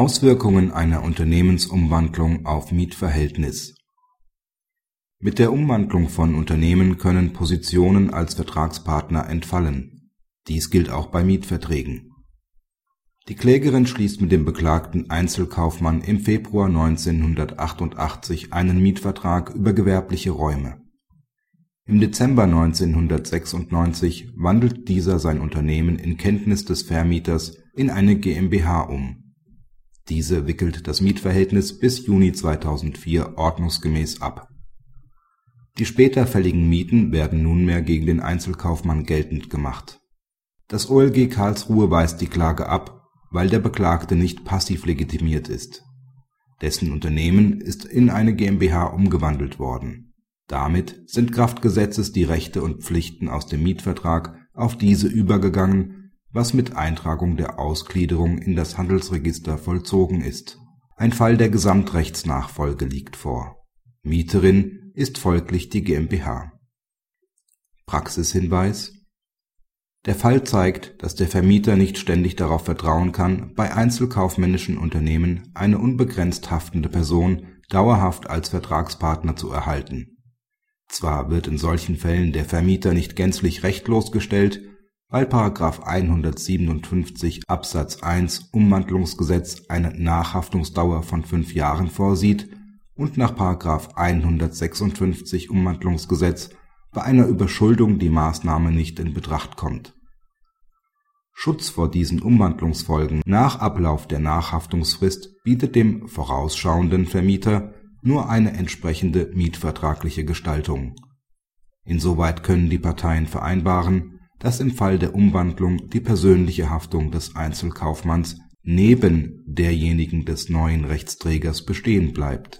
Auswirkungen einer Unternehmensumwandlung auf Mietverhältnis Mit der Umwandlung von Unternehmen können Positionen als Vertragspartner entfallen. Dies gilt auch bei Mietverträgen. Die Klägerin schließt mit dem beklagten Einzelkaufmann im Februar 1988 einen Mietvertrag über gewerbliche Räume. Im Dezember 1996 wandelt dieser sein Unternehmen in Kenntnis des Vermieters in eine GmbH um. Diese wickelt das Mietverhältnis bis Juni 2004 ordnungsgemäß ab. Die später fälligen Mieten werden nunmehr gegen den Einzelkaufmann geltend gemacht. Das OLG Karlsruhe weist die Klage ab weil der Beklagte nicht passiv legitimiert ist. Dessen Unternehmen ist in eine GmbH umgewandelt worden. Damit sind Kraft Gesetzes die Rechte und Pflichten aus dem Mietvertrag auf diese übergegangen, was mit Eintragung der Ausgliederung in das Handelsregister vollzogen ist. Ein Fall der Gesamtrechtsnachfolge liegt vor. Mieterin ist folglich die GmbH. Praxishinweis der Fall zeigt, dass der Vermieter nicht ständig darauf vertrauen kann, bei einzelkaufmännischen Unternehmen eine unbegrenzt haftende Person dauerhaft als Vertragspartner zu erhalten. Zwar wird in solchen Fällen der Vermieter nicht gänzlich rechtlos gestellt, weil § 157 Absatz 1 Umwandlungsgesetz eine Nachhaftungsdauer von fünf Jahren vorsieht und nach § 156 Umwandlungsgesetz bei einer Überschuldung die Maßnahme nicht in Betracht kommt. Schutz vor diesen Umwandlungsfolgen nach Ablauf der Nachhaftungsfrist bietet dem vorausschauenden Vermieter nur eine entsprechende mietvertragliche Gestaltung. Insoweit können die Parteien vereinbaren, dass im Fall der Umwandlung die persönliche Haftung des Einzelkaufmanns neben derjenigen des neuen Rechtsträgers bestehen bleibt